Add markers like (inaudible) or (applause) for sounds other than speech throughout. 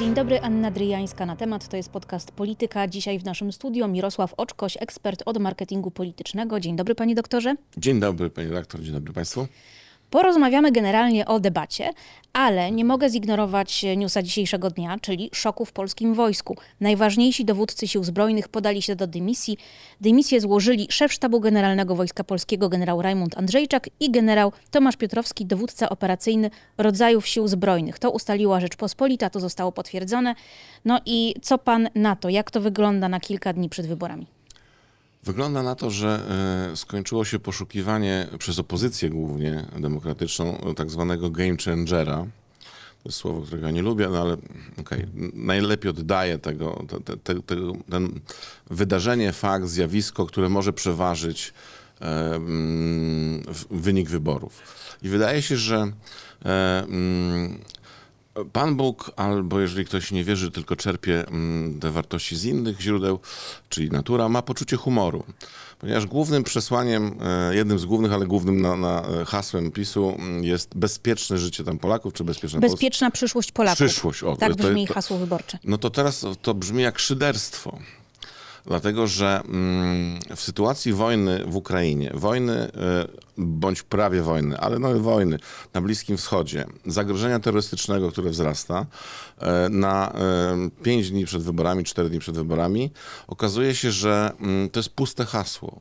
Dzień dobry, Anna Dryjańska na temat. To jest podcast Polityka. Dzisiaj w naszym studio Mirosław Oczkoś, ekspert od marketingu politycznego. Dzień dobry, panie doktorze. Dzień dobry, panie redaktor, dzień dobry państwu. Porozmawiamy generalnie o debacie, ale nie mogę zignorować newsa dzisiejszego dnia, czyli szoku w polskim wojsku. Najważniejsi dowódcy sił zbrojnych podali się do dymisji. Dymisję złożyli szef sztabu generalnego Wojska Polskiego generał Rajmund Andrzejczak i generał Tomasz Piotrowski, dowódca operacyjny rodzajów sił zbrojnych. To ustaliła Rzeczpospolita, to zostało potwierdzone. No i co pan na to? Jak to wygląda na kilka dni przed wyborami? Wygląda na to, że e, skończyło się poszukiwanie przez opozycję głównie demokratyczną tak zwanego game changera. To jest słowo, którego ja nie lubię, no ale okay. najlepiej oddaje tego, te, te, te, ten wydarzenie, fakt, zjawisko, które może przeważyć e, mm, wynik wyborów. I wydaje się, że e, mm, Pan Bóg, albo jeżeli ktoś nie wierzy, tylko czerpie mm, te wartości z innych źródeł, czyli natura, ma poczucie humoru. Ponieważ głównym przesłaniem, e, jednym z głównych, ale głównym na, na e, hasłem PiSu mm, jest bezpieczne życie tam Polaków, czy bezpieczna Bezpieczna Polska? przyszłość Polaków. Przyszłość, o, Tak brzmi to, hasło wyborcze. No to teraz to brzmi jak szyderstwo dlatego że mm, w sytuacji wojny w Ukrainie, wojny e, bądź prawie wojny, ale no wojny na Bliskim Wschodzie, zagrożenia terrorystycznego, które wzrasta, e, na e, pięć dni przed wyborami, cztery dni przed wyborami, okazuje się, że mm, to jest puste hasło,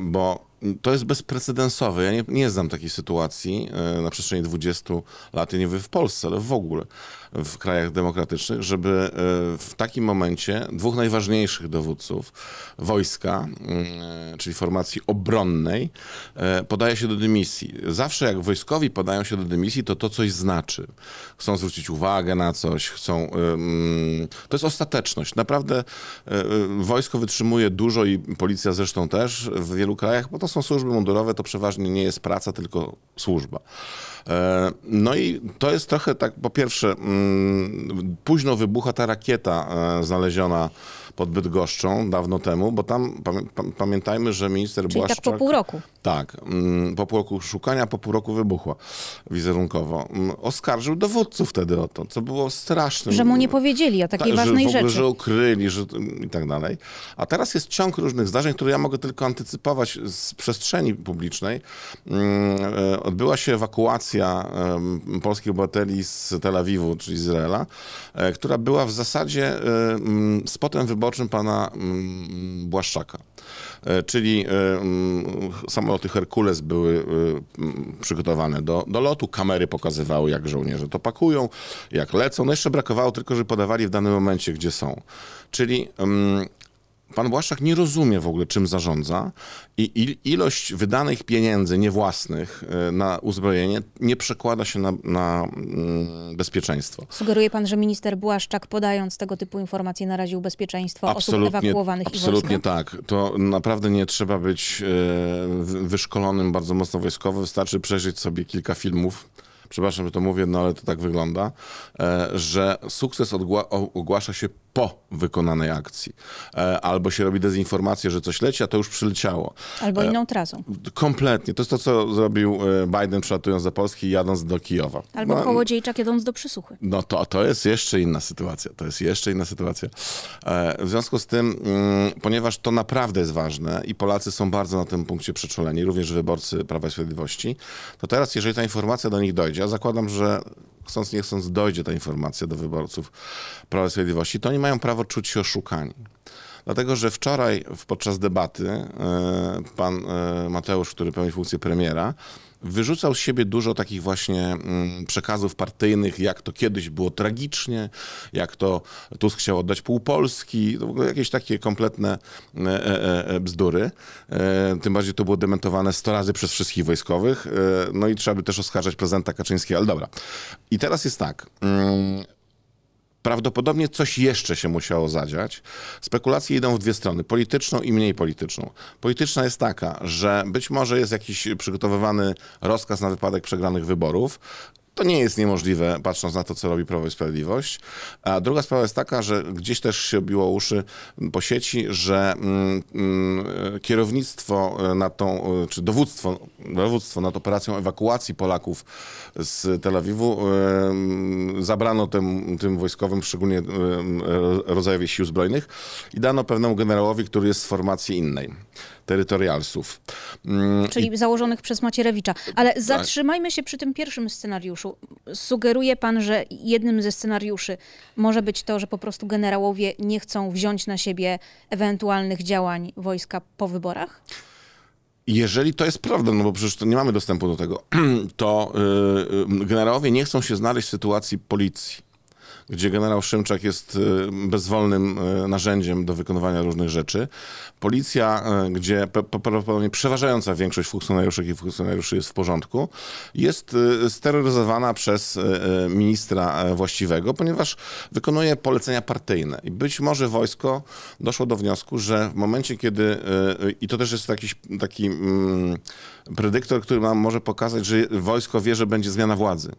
bo to jest bezprecedensowe. Ja nie, nie znam takiej sytuacji na przestrzeni 20 lat, nie mówię w Polsce, ale w ogóle w krajach demokratycznych, żeby e, w takim momencie dwóch najważniejszych dowódców wojska, mm, czyli formacji obronnej, e, podaje się do dymisji. Zawsze jak wojskowi podają się do dymisji, to to coś znaczy. Chcą zwrócić uwagę na coś, chcą... E, mm, to jest ostateczność. Naprawdę wojsko wytrzymuje dużo i policja zresztą też w wielu krajach, bo to są służby mundurowe, to przeważnie nie jest praca, tylko służba. No i to jest trochę tak, po pierwsze, mm, późno wybucha ta rakieta e, znaleziona pod Bydgoszczą dawno temu, bo tam pamiętajmy, że minister Czyli Błaszczak... tak po pół roku. Tak, mm, po pół roku szukania, po pół roku wybuchła wizerunkowo. Mm, oskarżył dowódców wtedy o to, co było straszne. Że mu nie powiedzieli o takiej Ta, ważnej że rzeczy. Że ukryli że, i tak dalej. A teraz jest ciąg różnych zdarzeń, które ja mogę tylko antycypować z przestrzeni publicznej. E, odbyła się ewakuacja polskich obywateli z Tel Awiwu, czyli Izraela, e, która była w zasadzie spotem wyborczym pana Błaszczaka. E, czyli samo samoloty Herkules były przygotowane do, do lotu, kamery pokazywały, jak żołnierze to pakują, jak lecą. No jeszcze brakowało tylko, żeby podawali w danym momencie, gdzie są. Czyli pan Błaszczak nie rozumie w ogóle, czym zarządza i ilość wydanych pieniędzy niewłasnych e, na uzbrojenie nie przekłada się na, na mm, bezpieczeństwo. Sugeruje pan, że minister Błaszczak podając tego typu informacje naraził bezpieczeństwo absolutnie, osób ewakuowanych absolutnie tak. To naprawdę nie trzeba być e, wyszkolonym bardzo mocno wojskowo. Wystarczy przejrzeć sobie kilka filmów przepraszam, że to mówię, no ale to tak wygląda, e, że sukces ogłasza się po wykonanej akcji. E, albo się robi dezinformację, że coś leci, a to już przyleciało. Albo e, inną trasą. Kompletnie. To jest to, co zrobił Biden przylatując do Polski i jadąc do Kijowa. Albo no, Kołodziejczak jadąc do Przysuchy. No to, to jest jeszcze inna sytuacja. To jest jeszcze inna sytuacja. W związku z tym, mm, ponieważ to naprawdę jest ważne i Polacy są bardzo na tym punkcie przeczuleni, również wyborcy Prawa i Sprawiedliwości, to teraz, jeżeli ta informacja do nich dojdzie, ja zakładam, że chcąc nie chcąc dojdzie ta informacja do wyborców Prawa i Sprawiedliwości, to oni mają prawo czuć się oszukani. Dlatego, że wczoraj podczas debaty e, pan e, Mateusz, który pełni funkcję premiera, wyrzucał z siebie dużo takich właśnie mm, przekazów partyjnych, jak to kiedyś było tragicznie, jak to Tusk chciał oddać pół Polski, to w ogóle jakieś takie kompletne e, e, bzdury. Tym bardziej to było dementowane 100 razy przez wszystkich wojskowych. No i trzeba by też oskarżać prezydenta Kaczyńskiego, ale dobra. I teraz jest tak. Prawdopodobnie coś jeszcze się musiało zadziać. Spekulacje idą w dwie strony, polityczną i mniej polityczną. Polityczna jest taka, że być może jest jakiś przygotowywany rozkaz na wypadek przegranych wyborów, To nie jest niemożliwe, patrząc na to, co robi Prawo i Sprawiedliwość. A druga sprawa jest taka, że gdzieś też się obiło uszy po sieci, że mm, mm, kierownictwo nad tą, czy dowództwo, dowództwo nad operacją ewakuacji Polaków z Tel Awiwu mm, zabrano tym, tym wojskowym, szczególnie mm, rodzajowi sił zbrojnych i dano pewnemu generałowi, który jest z formacji innej terytorialsów. Mm, Czyli I... założonych przez Macierewicza. Ale tak. zatrzymajmy się przy tym pierwszym scenariuszu. Sugeruje pan, że jednym ze scenariuszy może być to, że po prostu generałowie nie chcą wziąć na siebie ewentualnych działań wojska po wyborach? Jeżeli to jest prawda, no bo przecież nie mamy dostępu do tego, (clears throat) to yy, generałowie nie chcą się znaleźć w sytuacji policji gdzie generał Szymczak jest y, bezwolnym y, narzędziem do wykonywania różnych rzeczy. Policja, y, gdzie prawdopodobnie przeważająca większość funkcjonariuszy i funkcjonariuszy jest w porządku, jest steroryzowana przez ministra właściwego, ponieważ wykonuje polecenia partyjne. I być może wojsko doszło do wniosku, że w momencie, kiedy, i to też jest jakiś taki mm, predyktor, który nam może pokazać, że wojsko wie, że będzie zmiana władzy.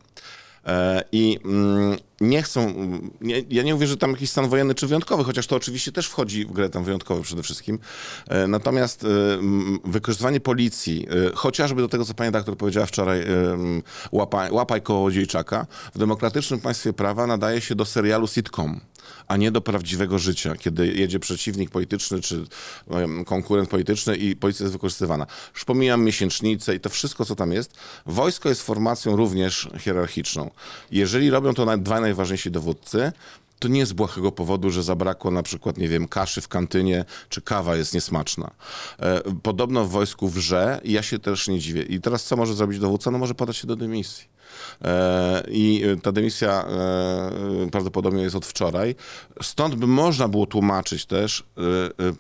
E, I mm, nie chcą, nie, ja nie mówię, że tam jakiś stan wojenny czy wyjątkowy, chociaż to oczywiście też wchodzi w grę tam wyjątkowy przede wszystkim. E, natomiast e, wykorzystywanie policji, chociażby do tego, co pani doktor powiedziała wczoraj, łapaj, łapaj kołodziejczaka, w demokratycznym państwie prawa nadaje się do serialu sitcom a nie do prawdziwego życia, kiedy jedzie przeciwnik polityczny czy konkurent polityczny i policja jest wykorzystywana. Już pomijam miesięcznicę i to wszystko, co tam jest. Wojsko jest formacją również hierarchiczną. Jeżeli robią to dwa najważniejsi dowódcy, to nie z błahego powodu, że zabrakło na przykład, nie wiem, kaszy w kantynie, czy kawa jest niesmaczna. E, podobno w wojsku wrze ja się też nie dziwię. I teraz co może zrobić dowódca? No może podać się do dymisji. E, I ta dymisja e, prawdopodobnie jest od wczoraj. Stąd by można było tłumaczyć też e,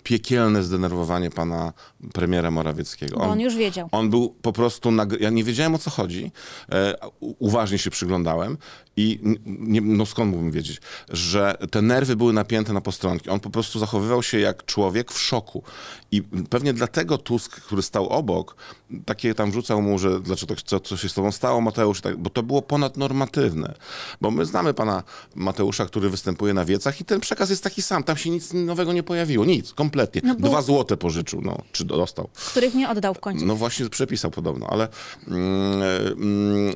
piekielne zdenerwowanie pana premiera Morawieckiego. On, on już wiedział. On był po prostu, ja nie wiedziałem o co chodzi, uważnie się przyglądałem i nie, no skąd mógłbym wiedzieć, że te nerwy były napięte na postronki. On po prostu zachowywał się jak człowiek w szoku. I pewnie dlatego Tusk, który stał obok, takie tam wrzucał mu, że dlaczego co, co się z tobą stało, Mateusz, tak, bo to było ponadnormatywne. Bo my znamy pana Mateusza, który występuje na wiecach i ten przekaz jest taki sam. Tam się nic nowego nie pojawiło. Nic, kompletnie. No Dwa złote pożyczył, no, czy dostał. Których nie oddał w końcu. No właśnie przepisał podobno, ale... Mm, mm,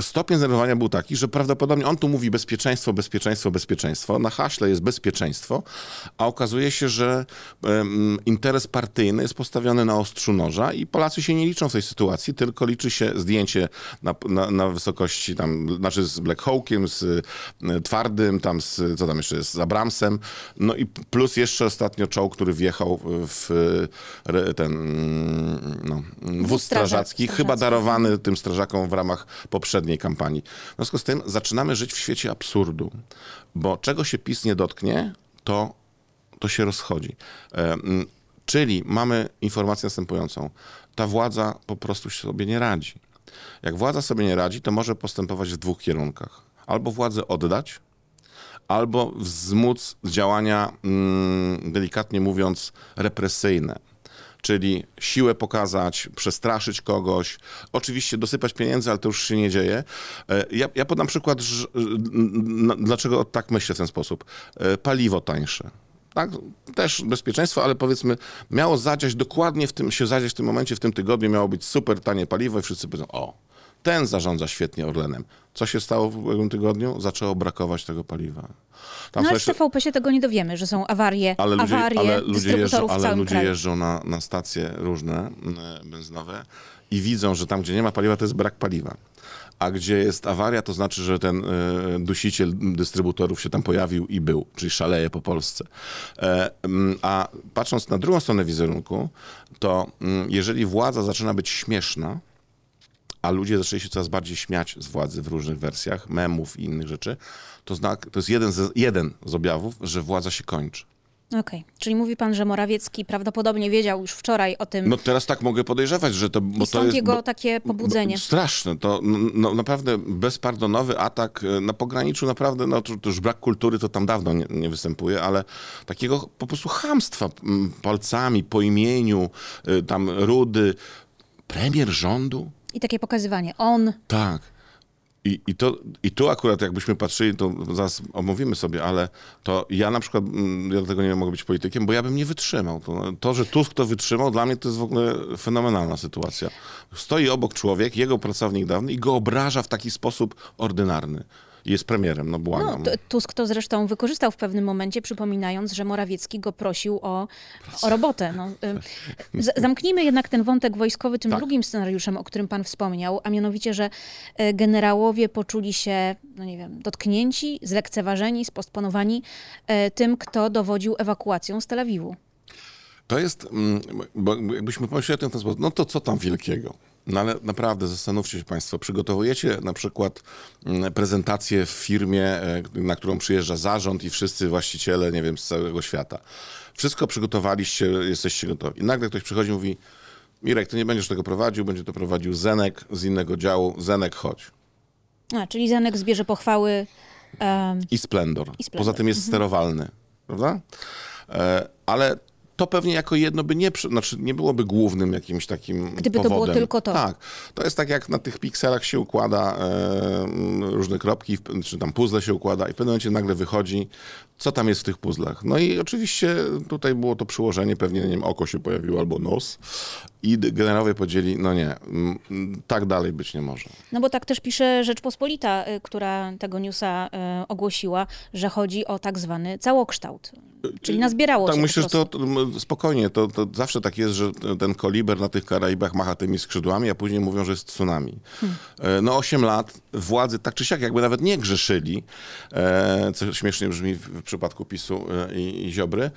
stopień zdenerwowania był taki, że prawdopodobnie on tu mówi bezpieczeństwo, bezpieczeństwo, bezpieczeństwo. Na haśle jest bezpieczeństwo, a okazuje się, że um, interes partyjny jest postawiony na ostrzu noża i Polacy się nie liczą w tej sytuacji, tylko liczy się zdjęcie na, na, na wysokości tam, znaczy z Black Hawkiem, z y, Twardym, tam z, co tam jeszcze jest, z Abramsem, no i plus jeszcze ostatnio czołg, który wjechał w ten no, wóz strażacki, chyba darowany tym strażakom w ramach poprzedniej poprzedniej kampanii. W związku z tym zaczynamy żyć w świecie absurdu, bo czego się PiS nie dotknie, to, to się rozchodzi. E, czyli mamy informację następującą. Ta władza po prostu sobie nie radzi. Jak władza sobie nie radzi, to może postępować w dwóch kierunkach. Albo władzę oddać, albo wzmóc działania, mm, delikatnie mówiąc, represyjne czyli siłę pokazać, przestraszyć kogoś, oczywiście dosypać pieniędzy, ale to już się nie dzieje. E, ja, ja podam przykład, że, dlaczego tak myślę w ten sposób. E, paliwo tańsze. Tak, też bezpieczeństwo, ale powiedzmy, miało zadziać dokładnie w tym, się zadziać w tym momencie, w tym tygodniu miało być super tanie paliwo i wszyscy powiedzą, o, ten zarządza świetnie Orlenem. Co się stało w ubiegłym tygodniu? Zaczęło brakować tego paliwa. Tam no ale w TVP się tego nie dowiemy, że są awarie, ale ludzie, awarie ale ludzie jeżdżą, ale ludzie kraju. jeżdżą na, na stacje różne e, benzynowe i widzą, że tam, gdzie nie ma paliwa, to jest brak paliwa. A gdzie jest awaria, to znaczy, że ten y, dusiciel dystrybutorów się tam pojawił i był, czyli szaleje po Polsce. E, a patrząc na drugą stronę wizerunku, to jeżeli władza zaczyna być śmieszna, a ludzie zaczęli się coraz bardziej śmiać z władzy w różnych wersjach, memów i innych rzeczy, to, znak, to jest jeden z, jeden z objawów, że władza się kończy. Okej, okay. czyli mówi pan, że Morawiecki prawdopodobnie wiedział już wczoraj o tym. No teraz tak mogę podejrzewać, że to... Bo I stąd to jest, jego bo, takie pobudzenie. Bo, straszne, to no, naprawdę bezpardonowy atak e, na pograniczu, naprawdę, no to, to już brak kultury to tam dawno nie, nie, występuje, ale takiego po prostu hamstwa palcami, po imieniu, e, tam rudy, premier rządu, i takie pokazywanie. On. Tak. I, i, to, I tu akurat jakbyśmy patrzyli, to zaraz omówimy sobie, ale to ja na przykład, mm, ja dlatego nie mogę być politykiem, bo ja bym nie wytrzymał. To, to, że Tusk to wytrzymał, dla mnie to jest w ogóle fenomenalna sytuacja. Stoi obok człowiek, jego pracownik dawny i go obraża w taki sposób ordynarny. Jest premierem, no No, błagam. t- Tusk to zresztą wykorzystał w pewnym momencie, przypominając, że Morawiecki go prosił o, o robotę. No, y, (laughs) zamknijmy jednak ten wątek wojskowy tym Tak. drugim scenariuszem, o którym pan wspomniał, a mianowicie, że y, generałowie poczuli się, no nie wiem, dotknięci, zlekceważeni, spostponowani y, tym, kto dowodził ewakuacją z Tel Awiwu. To jest, mm, bo jakbyśmy pomyśleli o tym w ten sposób, no to co tam wielkiego? No ale naprawdę zastanówcie się Państwo, przygotowujecie na przykład mm, prezentację w firmie, e, na którą przyjeżdża zarząd i wszyscy właściciele, nie wiem, z całego świata. Wszystko przygotowaliście, jesteście gotowi. I nagle ktoś przychodzi i mówi, Mirek, ty nie będziesz tego prowadził, będzie to prowadził Zenek z innego działu. Zenek, chodź. A, czyli Zenek zbierze pochwały. em, I Splendor. I Splendor. Poza tym jest sterowalny, prawda? E, ale to pewnie jako jedno by nie, znaczy nie byłoby głównym jakimś takim Gdyby to powodem. było tylko to. Tak. To jest tak jak na tych pikselach się układa e, różne kropki, czy tam puzzle się układa i w pewnym momencie nagle wychodzi, co tam jest w tych puzzlach. No i oczywiście tutaj było to przyłożenie, pewnie, nie wiem, oko się pojawiło albo nos i generałowie powiedzieli, no nie, tak dalej być nie może. No bo tak też pisze Rzeczpospolita, y, która tego newsa y, ogłosiła, że chodzi o tak zwany całokształt. Czyli nazbierało Tak, się myślę, po że to, to spokojnie, to, to zawsze tak jest, że ten koliber na tych Karaibach macha tymi skrzydłami, a później mówią, że jest tsunami. E, No 8 lat władzy tak czy siak jakby nawet nie grzeszyli, e, co śmiesznie brzmi w przypadku PiSu e, i, i Ziobry,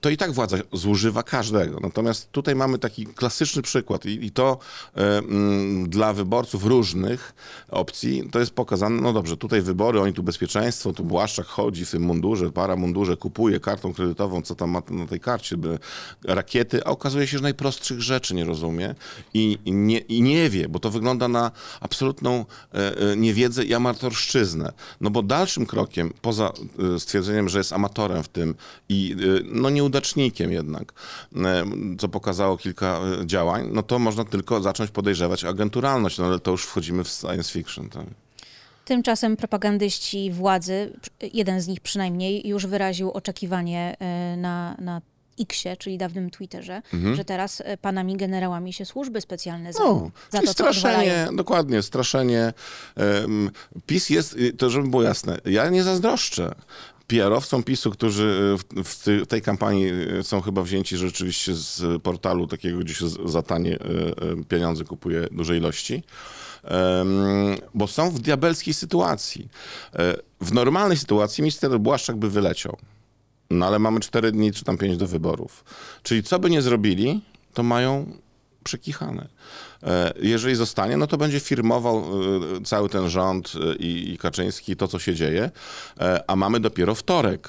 to i tak władza zużywa każdego. Natomiast tutaj mamy taki klasyczny przykład i, i to mm, dla wyborców różnych opcji to jest pokazane, no dobrze, tutaj wybory, oni tu bezpieczeństwo, tu Błaszczak chodzi w tym mundurze, para mundurze, kupuje kartą kredytową, co tam ma na tej karcie, by- rakiety, a okazuje się, że najprostszych rzeczy nie rozumie i, i, nie, i nie wie, bo to wygląda na absolutną e, niewiedzę i amatorszczyznę. No bo dalszym krokiem, poza stwierdzeniem, że jest amatorem w tym i e, no nieudacznikiem jednak, e, co pokazało kilka e, działań, no to można tylko zacząć podejrzewać agenturalność, no ale to już wchodzimy w science fiction. Tak? Tymczasem propagandyści władzy, jeden z nich przynajmniej, już wyraził oczekiwanie y, na, na X-ie, czyli dawnym Twitterze, że teraz y, panami generałami się służby specjalne za, Mhm. No, za to, straszenie, dokładnie, straszenie. PiS jest, y, to żeby było jasne, ja nie zazdroszczę PR-owcom PiSu, którzy w, w tej kampanii y, są chyba wzięci rzeczywiście z portalu takiego, gdzie się za tanie y, y, pieniądze kupuje duże ilości. Bo są w diabelskiej sytuacji. E, W normalnej sytuacji minister Błaszczak by wyleciał. No ale mamy 4 dni czy tam 5 do wyborów. Czyli co by nie zrobili, to mają przekichane. E, Jeżeli zostanie, no to będzie firmował e, cały ten rząd e, i, Kaczyński to, co się dzieje, a mamy dopiero wtorek.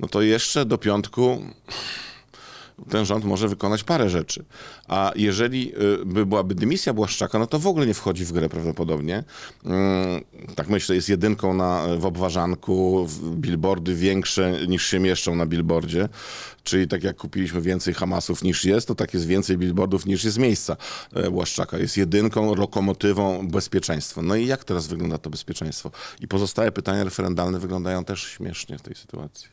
No to jeszcze do piątku ten rząd może wykonać parę rzeczy. A jeżeli y, by byłaby dymisja Błaszczaka, no to w ogóle nie wchodzi w grę prawdopodobnie. Mm, Tak myślę, jest jedynką na, w obwarzanku, w- billboardy większe niż się mieszczą na billboardzie. Czyli tak jak kupiliśmy więcej Hamasów niż jest, to tak jest więcej billboardów niż jest miejsca e, Błaszczaka. Jest jedynką, lokomotywą bezpieczeństwa. No i jak teraz wygląda to bezpieczeństwo? I pozostałe pytania referendalne wyglądają też śmiesznie w tej sytuacji.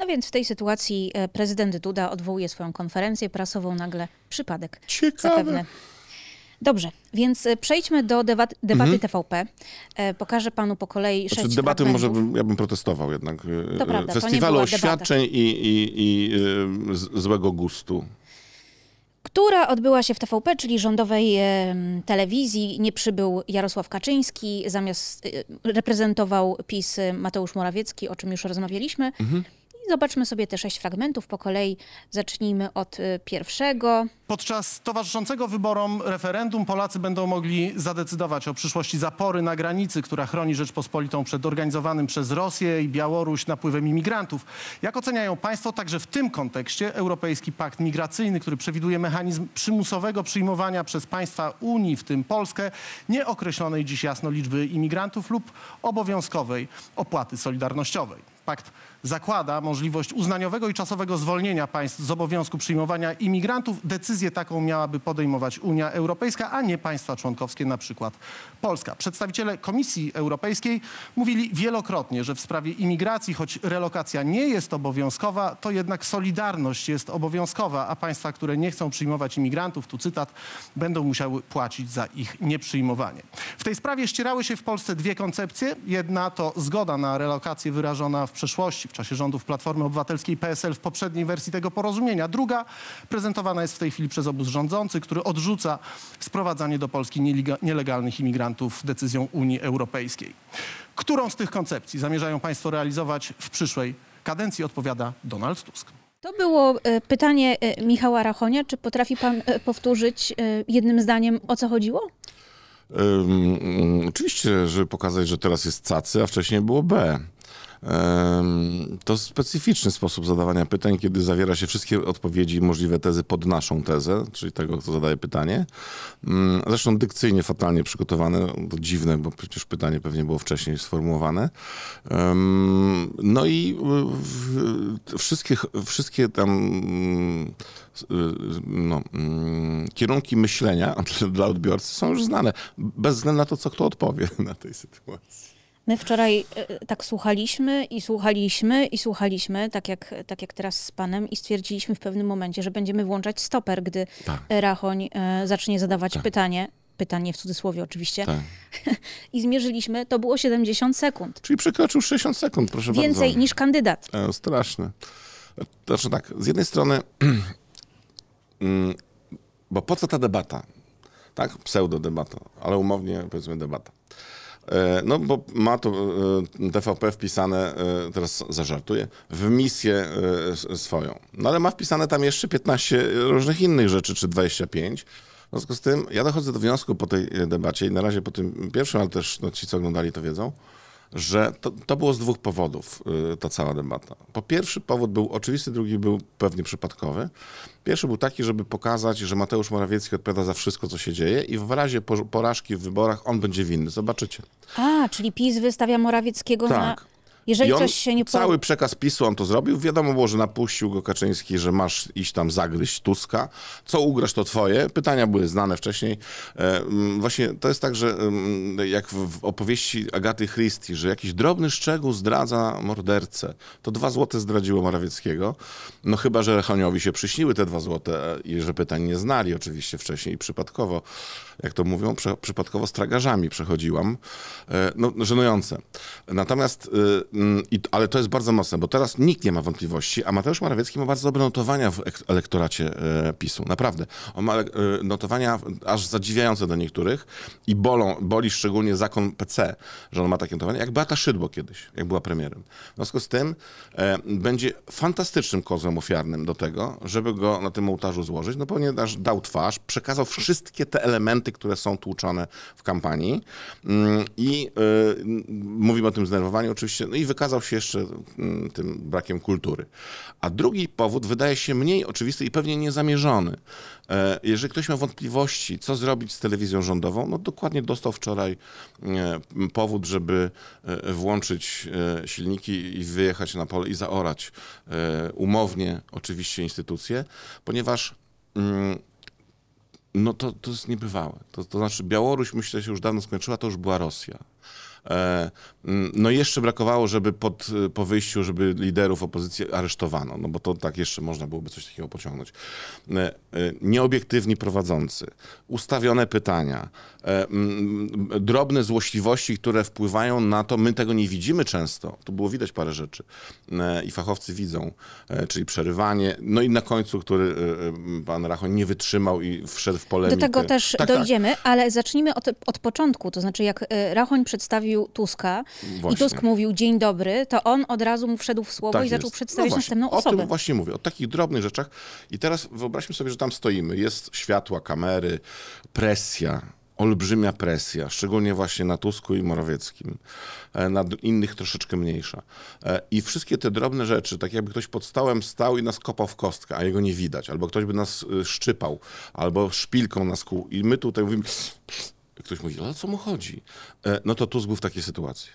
No więc w tej sytuacji e, prezydent Duda odwołuje swoją konferencję prasową nagle. Przypadek. Ciekawe. Zapewne. Dobrze, więc e, przejdźmy do debat, debaty TVP. E, Pokażę panu po kolei Znaczy, sześć debaty może bym, ja bym protestował jednak. To prawda, to Festiwalu debata. oświadczeń i, i, i złego gustu. która odbyła się w TVP, czyli rządowej em, telewizji. Nie przybył Jarosław Kaczyński, zamiast y, reprezentował PiS Mateusz Morawiecki, o czym już rozmawialiśmy. I zobaczmy sobie te sześć fragmentów po kolei. Zacznijmy od y, pierwszego. Podczas towarzyszącego wyborom referendum Polacy będą mogli zadecydować o przyszłości zapory na granicy, która chroni Rzeczpospolitą przed organizowanym przez Rosję i Białoruś napływem imigrantów. Jak oceniają Państwo także w tym kontekście Europejski Pakt Migracyjny, który przewiduje mechanizm przymusowego przyjmowania przez państwa Unii, w tym Polskę, nieokreślonej dziś jasno liczby imigrantów lub obowiązkowej opłaty solidarnościowej? pakt zakłada możliwość uznaniowego i czasowego zwolnienia państw z obowiązku przyjmowania imigrantów. Decyzję taką miałaby podejmować Unia Europejska, a nie państwa członkowskie, na przykład Polska. Przedstawiciele Komisji Europejskiej mówili wielokrotnie, że w sprawie imigracji, choć relokacja nie jest obowiązkowa, to jednak solidarność jest obowiązkowa, a państwa, które nie chcą przyjmować imigrantów, tu cytat, będą musiały płacić za ich nieprzyjmowanie. W tej sprawie ścierały się w Polsce dwie koncepcje. Jedna to zgoda na relokację wyrażona w przeszłości, w czasie rządów Platformy Obywatelskiej PSL w poprzedniej wersji tego porozumienia. Druga prezentowana jest w tej chwili przez obóz rządzący, który odrzuca sprowadzanie do Polski nielega- nielegalnych imigrantów decyzją Unii Europejskiej. Którą z tych koncepcji zamierzają państwo realizować w przyszłej kadencji, odpowiada Donald Tusk. To było e, pytanie e, Michała Rachonia. Czy potrafi pan e, powtórzyć jednym zdaniem, o co chodziło? Ym, oczywiście, żeby pokazać, że teraz jest cacy, a wcześniej było B. To specyficzny sposób zadawania pytań, kiedy zawiera się wszystkie odpowiedzi i możliwe tezy pod naszą tezę, czyli tego, kto zadaje pytanie. Ym, Zresztą dykcyjnie fatalnie przygotowane, to dziwne, bo przecież pytanie pewnie było wcześniej sformułowane. No i y, y, wszystkie, wszystkie tam mm, s- y, no, mm, kierunki myślenia (laughs) dla odbiorcy są już znane, bez względu na to, co kto odpowie na tej sytuacji. My wczoraj e, tak słuchaliśmy i słuchaliśmy i słuchaliśmy, tak jak, tak jak teraz z panem, i stwierdziliśmy w pewnym momencie, że będziemy włączać stoper, gdy Tak. Rachoń e, zacznie zadawać pytanie. Pytanie w cudzysłowie oczywiście. Tak. (laughs) I zmierzyliśmy, to było 70 sekund. Czyli przekroczył 60 sekund, proszę Więcej bardzo. niż kandydat. E, straszne. Znaczy tak, z jednej strony, (clears throat) mm, bo po co ta debata? Tak, pseudo-debata, ale umownie powiedzmy debata. E, No bo ma to e, TVP wpisane, e, teraz zażartuję, w misję swoją. No ale ma wpisane tam jeszcze 15 różnych innych rzeczy, czy 25. W związku z tym ja dochodzę do wniosku po tej debacie i na razie po tym pierwszym, ale też no, ci, co oglądali, to wiedzą, że to, to było z dwóch powodów, y, ta cała debata. Po pierwszy powód był oczywisty, drugi był pewnie przypadkowy. Pierwszy był taki, żeby pokazać, że Mateusz Morawiecki odpowiada za wszystko, co się dzieje i w razie po- porażki w wyborach on będzie winny. Zobaczycie. A, czyli PiS wystawia Morawieckiego na... Jeżeli on, coś się nie. Cały przekaz PiSu on to zrobił. Wiadomo było, że napuścił go Kaczyński, że masz iść tam zagryźć Tuska. Co ugrasz, to twoje. Pytania były znane wcześniej. E, mm, właśnie to jest tak, że mm, jak w, opowieści Agaty Christie, że jakiś drobny szczegół zdradza mordercę. To dwa złote zdradziło Morawieckiego. No chyba, że Lechoniowi się przyśniły te dwa złote i że pytań nie znali oczywiście wcześniej i przypadkowo, jak to mówią, prze, przypadkowo z tragarzami przechodziłam. E, no, żenujące. Natomiast, y, mm, ale to jest bardzo mocne, bo teraz nikt nie ma wątpliwości, a Mateusz Morawiecki ma bardzo dobre notowania w ek- elektoracie e, PiSu. Naprawdę. On ma e, notowania aż zadziwiające do niektórych i bolą, boli szczególnie zakon PC, że on ma takie notowania, jak Beata Szydło kiedyś, jak była premierem. W związku z tym e, będzie fantastycznym kozłem ofiarnym do tego, żeby go na tym ołtarzu złożyć, no ponieważ dał twarz, przekazał wszystkie te elementy, które są tłuczone w kampanii mm, i y, mówimy o tym zdenerwowaniu oczywiście, no i wykazał się jeszcze mm, tym brakiem kultury. A drugi powód wydaje się mniej oczywisty i pewnie niezamierzony. E, Jeżeli ktoś ma wątpliwości, co zrobić z telewizją rządową, no dokładnie dostał wczoraj e, powód, żeby e, włączyć silniki i wyjechać na pole i zaorać umownie oczywiście instytucje, ponieważ mm, no to, to jest niebywałe. To, to znaczy Białoruś myślę się już dawno skończyła, to już była Rosja. E, mm, no i jeszcze brakowało, żeby pod, y, po wyjściu, żeby liderów opozycji aresztowano, no bo to tak jeszcze można byłoby coś takiego pociągnąć. E, e, nieobiektywni prowadzący, ustawione pytania, mm, drobne złośliwości, które wpływają na to, my tego nie widzimy często, tu było widać parę rzeczy i fachowcy widzą, czyli przerywanie, no i na końcu, który pan Rachoń nie wytrzymał i wszedł w Do polemikę. tego też Tak, tak. dojdziemy, ale zacznijmy od, od początku. To znaczy, jak Rachoń przedstawił Tuska i Właśnie. Tusk mówił dzień dobry, to on od razu mu wszedł w słowo Tak i zaczął jest. przedstawiać no właśnie, następną o osobę. tym właśnie mówię, o takich drobnych rzeczach. I teraz wyobraźmy sobie, że tam stoimy, jest światła, kamery, presja, olbrzymia presja, szczególnie właśnie na Tusku i Morawieckim, e, na innych troszeczkę mniejsza. E, I wszystkie te drobne rzeczy, tak jakby ktoś pod stołem stał i nas kopał w kostkę, a jego nie widać, albo ktoś by nas y, szczypał, albo szpilką nas kłuł. I my tutaj mówimy, ktoś mówi, ale o co mu chodzi? E, No to Tusk był w takiej sytuacji.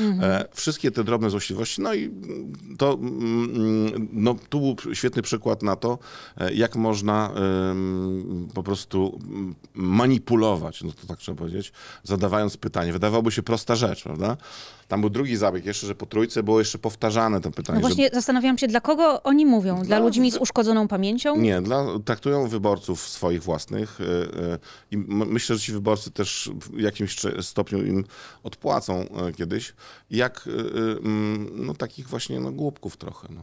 E, wszystkie te drobne złośliwości, no i mm, to, mm, no, tu był świetny przykład na to, e, jak można po prostu mm, manipulować, no to tak trzeba powiedzieć, zadawając pytanie. Wydawałoby się prosta rzecz, prawda? Tam był drugi zabieg jeszcze, że po trójce było jeszcze powtarzane to pytanie. No że- właśnie zastanawiam się, dla kogo oni mówią? Dla No, ludzi z uszkodzoną pamięcią? Nie, dla, traktują wyborców swoich własnych e, i myślę, że ci wyborcy też w jakimś stopniu im odpłacą e, jak e, e, mm, no, takich właśnie no, głupków trochę. No.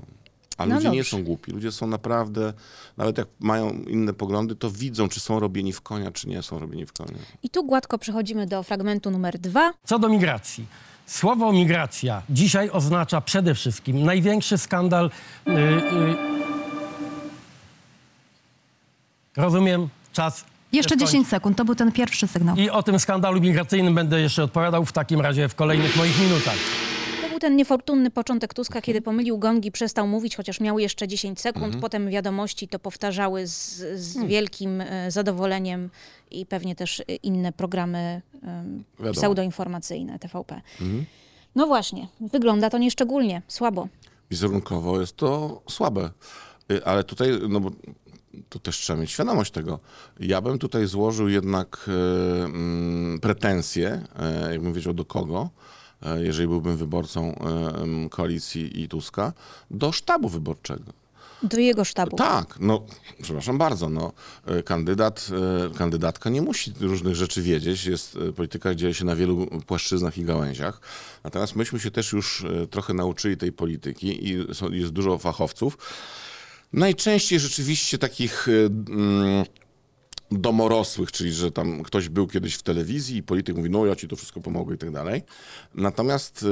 A No ludzie nie dobrze. są głupi, ludzie są naprawdę, nawet jak mają inne poglądy, to widzą, czy są robieni w konia, czy nie są robieni w konia. I tu gładko przechodzimy do fragmentu numer dwa. Co do migracji. Słowo migracja dzisiaj oznacza przede wszystkim największy skandal. y, y, rozumiem, czas. Jeszcze jest 10 sekund, to był ten pierwszy sygnał. I o tym skandalu migracyjnym będę jeszcze odpowiadał w takim razie w kolejnych moich minutach. To był ten niefortunny początek Tuska, kiedy pomylił gongi, przestał mówić, chociaż miał jeszcze 10 sekund. Mhm. Potem wiadomości to powtarzały z, z Hmm. wielkim e, zadowoleniem i pewnie też inne programy Wiadomo. Mhm. pseudoinformacyjne TVP. No właśnie, wygląda to nieszczególnie słabo. Wizerunkowo jest to słabe. Y, Ale tutaj, no bo to też trzeba mieć świadomość tego. Ja bym tutaj złożył jednak e, mm, pretensje, e, jakbym wiedział do kogo, e, jeżeli byłbym wyborcą koalicji i Tuska, do sztabu wyborczego. Do jego sztabu. Tak, no przepraszam bardzo, no kandydat, kandydatka nie musi różnych rzeczy wiedzieć. Jest polityka dzieje się na wielu płaszczyznach i gałęziach. Natomiast myśmy się też już trochę nauczyli tej polityki i są, jest dużo fachowców. Najczęściej rzeczywiście takich e, mm, domorosłych, czyli że tam ktoś był kiedyś w telewizji i polityk mówi, no ja ci to wszystko pomogę i tak dalej. Natomiast y,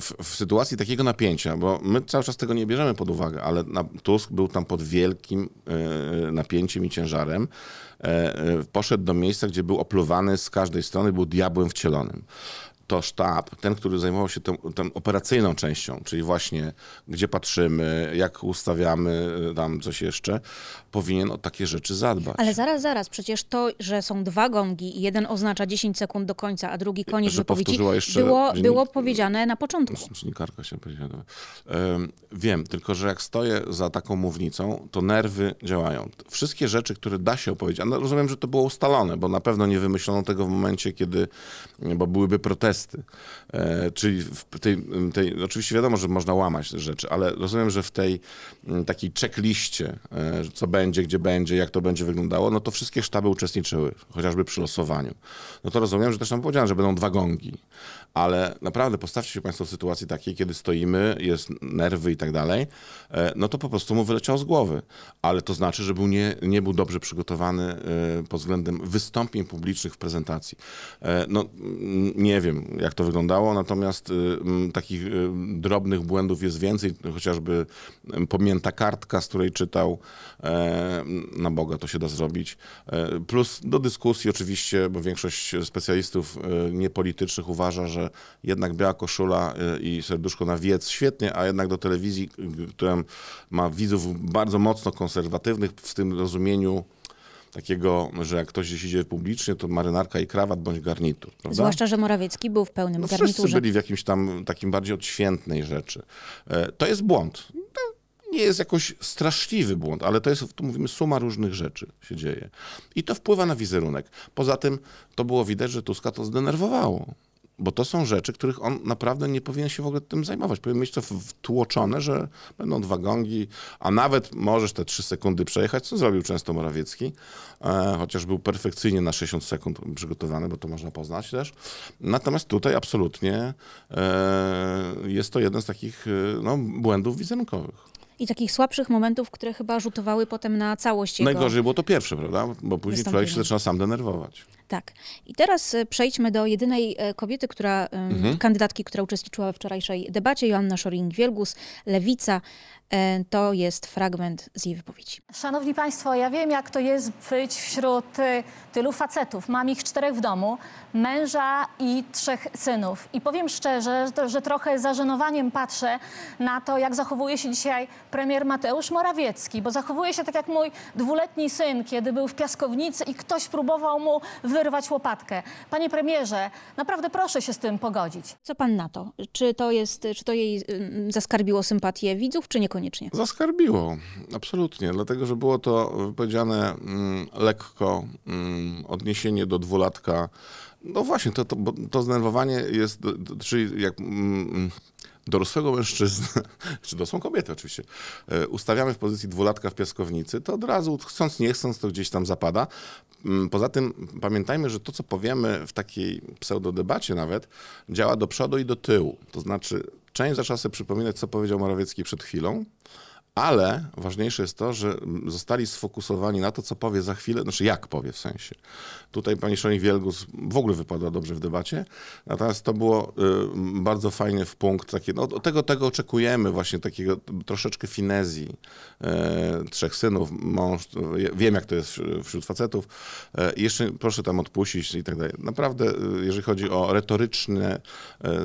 w, w sytuacji takiego napięcia, bo my cały czas tego nie bierzemy pod uwagę, ale Tusk był tam pod wielkim y, napięciem i ciężarem. E, y, poszedł do miejsca, gdzie był opluwany z każdej strony, był diabłem wcielonym to sztab, ten, który zajmował się tą, tą operacyjną częścią, czyli właśnie gdzie patrzymy, jak ustawiamy y, tam coś jeszcze, powinien o takie rzeczy zadbać. Ale zaraz, zaraz, przecież to, że są dwa gongi i jeden oznacza 10 sekund do końca, a drugi koniec Że wypowiedzi, jeszcze było, dziennik- było powiedziane na początku. Dziennikarka się powiedziała. Wiem, tylko że jak stoję za taką mównicą, to nerwy działają. Wszystkie rzeczy, które da się opowiedzieć, a no, rozumiem, że to było ustalone, bo na pewno nie wymyślono tego w momencie, kiedy, bo byłyby protesty. E, czyli w tej, tej, oczywiście wiadomo, że można łamać te rzeczy, ale rozumiem, że w tej m, takiej checkliście, e, co będzie, gdzie będzie, jak to będzie wyglądało, no to wszystkie sztaby uczestniczyły, chociażby przy losowaniu. No to rozumiem, że też tam powiedziałem, że będą dwa gongi. Ale naprawdę postawcie się Państwo w sytuacji takiej, kiedy stoimy, jest nerwy i tak dalej, e, no to po prostu mu wyleciał z głowy. Ale to znaczy, że był nie, nie był dobrze przygotowany e, pod względem wystąpień publicznych w prezentacji. E, No nie wiem, jak to wyglądało, natomiast m, takich e, drobnych błędów jest więcej, chociażby em, pominięta kartka, z której czytał, na Boga to się da zrobić. Plus do dyskusji oczywiście, bo większość specjalistów niepolitycznych uważa, że jednak biała koszula e, i serduszko na wiec świetnie, a jednak do telewizji, y, która ma widzów bardzo mocno konserwatywnych w tym rozumieniu takiego, że jak ktoś gdzieś idzie publicznie, to marynarka i krawat bądź garnitur. Prawda? Zwłaszcza, że Morawiecki był w pełnym No wszyscy garniturze. byli w jakimś tam takim bardziej odświętnej rzeczy. E, To jest błąd. To nie jest jakoś straszliwy błąd, ale to jest, tu mówimy, suma różnych rzeczy się dzieje. I to wpływa na wizerunek. Poza tym to było widać, że Tuska to zdenerwowało. Bo to są rzeczy, których on naprawdę nie powinien się w ogóle tym zajmować. Powinien mieć to wtłoczone, że będą dwa gongi, a nawet możesz te trzy sekundy przejechać, co zrobił często Morawiecki, e, chociaż był perfekcyjnie na 60 sekund przygotowany, bo to można poznać też. Natomiast tutaj absolutnie e, jest to jeden z takich e, no, błędów wizerunkowych. I takich słabszych momentów, które chyba rzutowały potem na całość jego... Najgorzej było to pierwsze, prawda? Bo później człowiek się zaczyna sam denerwować. Tak. I teraz e, przejdźmy do jedynej e, kobiety, która, Mhm. kandydatki, która uczestniczyła we wczorajszej debacie, Joanna Szoring-Wielgus, Lewica. E, To jest fragment z jej wypowiedzi. Szanowni Państwo, ja wiem, jak to jest być wśród tylu facetów. Mam ich czterech w domu, męża i trzech synów. I powiem szczerze, że, trochę z zażenowaniem patrzę na to, jak zachowuje się dzisiaj premier Mateusz Morawiecki, bo zachowuje się tak jak mój dwuletni syn, kiedy był w piaskownicy i ktoś próbował mu wyrwać łopatkę. Panie premierze, naprawdę proszę się z tym pogodzić. Co pan na to? Czy to, jest, czy to jej ym, zaskarbiło sympatię widzów, czy niekoniecznie? Zaskarbiło, absolutnie, dlatego że było to wypowiedziane mm, lekko, mm, odniesienie do dwulatka. No właśnie, to, to, bo to zdenerwowanie jest, czyli jak mm, dorosłego mężczyznę, (laughs) czy dorosłą kobietę oczywiście, e, ustawiamy w pozycji dwulatka w piaskownicy, to od razu, chcąc nie chcąc, to gdzieś tam zapada. Mm, Poza tym pamiętajmy, że to, co powiemy w takiej pseudodebacie nawet, działa do przodu i do tyłu. To znaczy, część zaczyna sobie przypominać, co powiedział Morawiecki przed chwilą, ale ważniejsze jest to, że zostali sfokusowani na to, co powie za chwilę, znaczy jak powie w sensie. Tutaj pani Szoni Wielgus w ogóle wypadła dobrze w debacie, natomiast to było y, bardzo fajnie w punkt takie, no tego, tego oczekujemy właśnie takiego troszeczkę finezji. E, trzech synów, mąż, ja wiem jak to jest wśród- facetów. I jeszcze proszę tam odpuścić i tak dalej. Naprawdę, y, jeżeli chodzi o retoryczne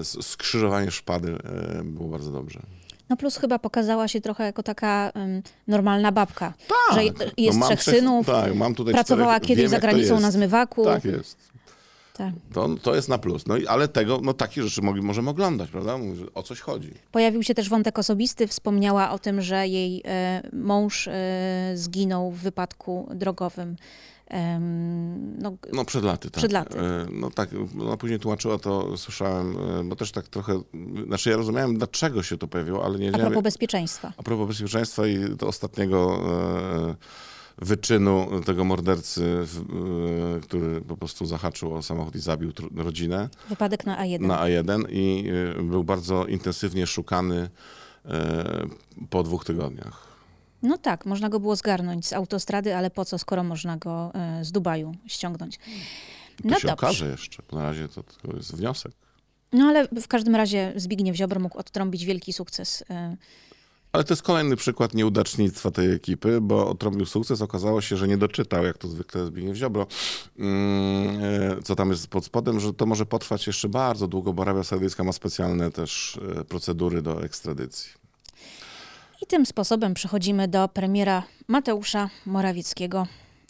skrzyżowanie szpady, było bardzo dobrze. No plus chyba pokazała się trochę jako taka ym, normalna babka. że je- No jest mam trzech trzech- synów, tak, mam tutaj pracowała czterech- kiedyś wiem, za granicą na zmywaku. Tak jest. Tak. To, to jest na plus. No, ale tego, no takie rzeczy mogli, możemy oglądać, prawda? Że O coś chodzi. Pojawił się też wątek osobisty. Wspomniała o tym, że jej e, mąż e, zginął w wypadku drogowym. No, No przed laty, tak. Przed laty. E, No tak, ona później tłumaczyła to, słyszałem, e, bo też tak trochę, znaczy ja rozumiałem, dlaczego się to pojawiło, ale nie a wiedziałem... propos bezpieczeństwa. A propos bezpieczeństwa i do ostatniego e, wyczynu tego mordercy, który po prostu zahaczył o samochód i zabił rodzinę Wypadek na A1. na A1 i był bardzo intensywnie szukany po dwóch tygodniach. No tak, można go było zgarnąć z autostrady, ale po co, skoro można go e, z Dubaju ściągnąć. To No się dobrze. okaże jeszcze, bo na razie to tylko jest wniosek. No ale w każdym razie Zbigniew Ziobro mógł odtrąbić wielki sukces. e, Ale to jest kolejny przykład nieudacznictwa tej ekipy, bo odtrąbił sukces. Okazało się, że nie doczytał, jak to zwykle Zbigniew Ziobro, mm, e, co tam jest pod spodem, że to może potrwać jeszcze bardzo długo, bo Arabia Saudyjska ma specjalne też procedury do ekstradycji. Tym sposobem przechodzimy do premiera Mateusza Morawieckiego